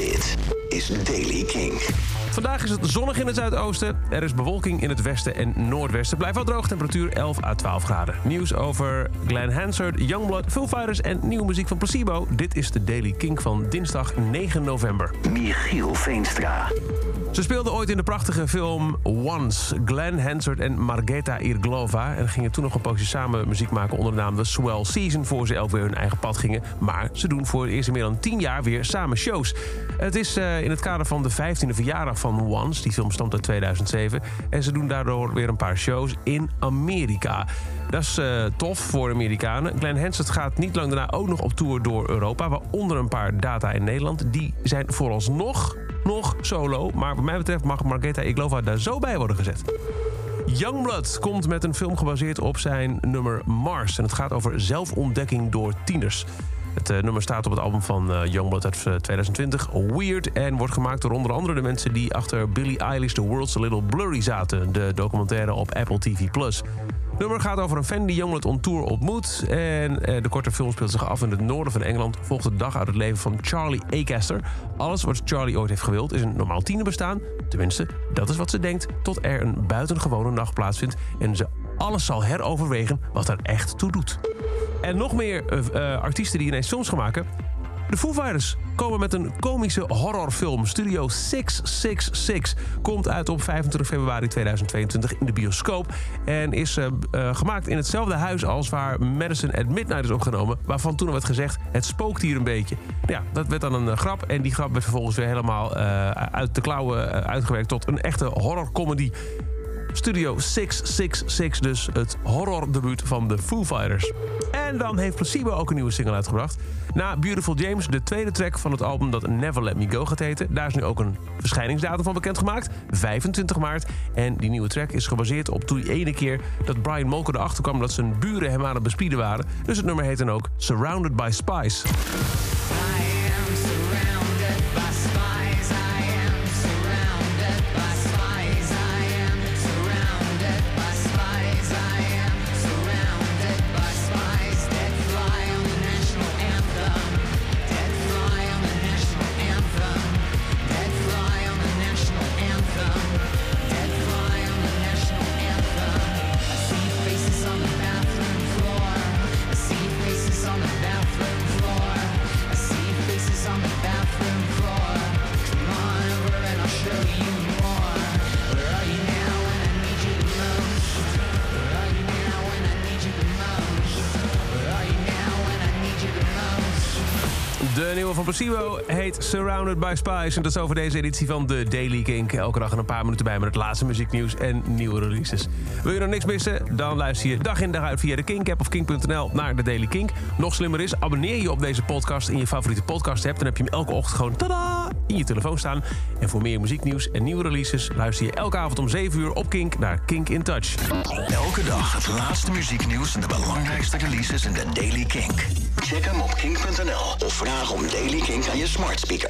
Dit is Daily King. Vandaag is het zonnig in het zuidoosten. Er is bewolking in het westen en noordwesten. Blijft wel droog, temperatuur 11 à 12 graden. Nieuws over Glenn Hansard, Youngblood, Foo Fighters en nieuwe muziek van Placebo. Dit is de Daily King van dinsdag 9 november. Michiel Veenstra. Ze speelden ooit in de prachtige film Once. Glenn Hansard en Margeta Irglova. En gingen toen nog een poosje samen muziek maken onder de naam The Swell Season... voor ze elk weer hun eigen pad gingen. Maar ze doen voor het eerst in meer dan 10 jaar weer samen shows. Het is uh, in het kader van de 15e verjaardag van Once. Die film stamt uit 2007. En ze doen daardoor weer een paar shows in Amerika. Dat is uh, tof voor Amerikanen. Glenn Hansard gaat niet lang daarna ook nog op tour door Europa... waaronder een paar data in Nederland. Die zijn vooralsnog nog solo. Maar wat mij betreft mag Margeta Iglova daar zo bij worden gezet. Youngblood komt met een film gebaseerd op zijn nummer Mars. En het gaat over zelfontdekking door tieners. Het uh, nummer staat op het album van uh, Youngblood uit 2020, Weird... en wordt gemaakt door onder andere de mensen die achter Billie Eilish... The World's a Little Blurry zaten, de documentaire op Apple TV+. Het nummer gaat over een fan die Youngblood on tour ontmoet. En eh, de korte film speelt zich af in het noorden van Engeland. Volgt de dag uit het leven van Charlie Acaster. Alles wat Charlie ooit heeft gewild is een normaal tienerbestaan. Tenminste, dat is wat ze denkt. Tot er een buitengewone nacht plaatsvindt. En ze alles zal heroverwegen wat er echt toe doet. En nog meer uh, artiesten die ineens films gaan maken. De Foo komen met een komische horrorfilm. Studio 666 komt uit op 25 februari 2022 in de bioscoop. En is uh, gemaakt in hetzelfde huis als waar Madison at Midnight is opgenomen. Waarvan toen werd gezegd, het spookt hier een beetje. Ja, dat werd dan een grap. En die grap werd vervolgens weer helemaal uit de klauwen uitgewerkt tot een echte horrorcomedy. Studio 666, dus het horrordebuut van de Foo Fighters. En dan heeft Placebo ook een nieuwe single uitgebracht. Na Beautiful James, de tweede track van het album dat Never Let Me Go gaat heten. Daar is nu ook een verschijningsdatum van bekendgemaakt, 25 maart. En die nieuwe track is gebaseerd op toen die ene keer dat Brian Molko erachter kwam... dat zijn buren hem aan het bespieden waren. Dus het nummer heet dan ook Surrounded by Spies. De nieuwe van Placebo heet Surrounded by Spies. En dat is over deze editie van de Daily Kink. Elke dag een paar minuten bij met het laatste muzieknieuws en nieuwe releases. Wil je nog niks missen? Dan luister je dag in dag uit via de Kink-app of kink.nl naar de Daily Kink. Nog slimmer is, abonneer je op deze podcast in je favoriete podcast-app. Dan heb je hem elke ochtend gewoon tada in je telefoon staan. En voor meer muzieknieuws en nieuwe releases... luister je elke avond om 7 uur op Kink naar Kink in Touch. Elke dag het laatste muzieknieuws en de belangrijkste releases in de Daily Kink. Check hem op kink.nl of vraag om Daily Kink aan je smart speaker.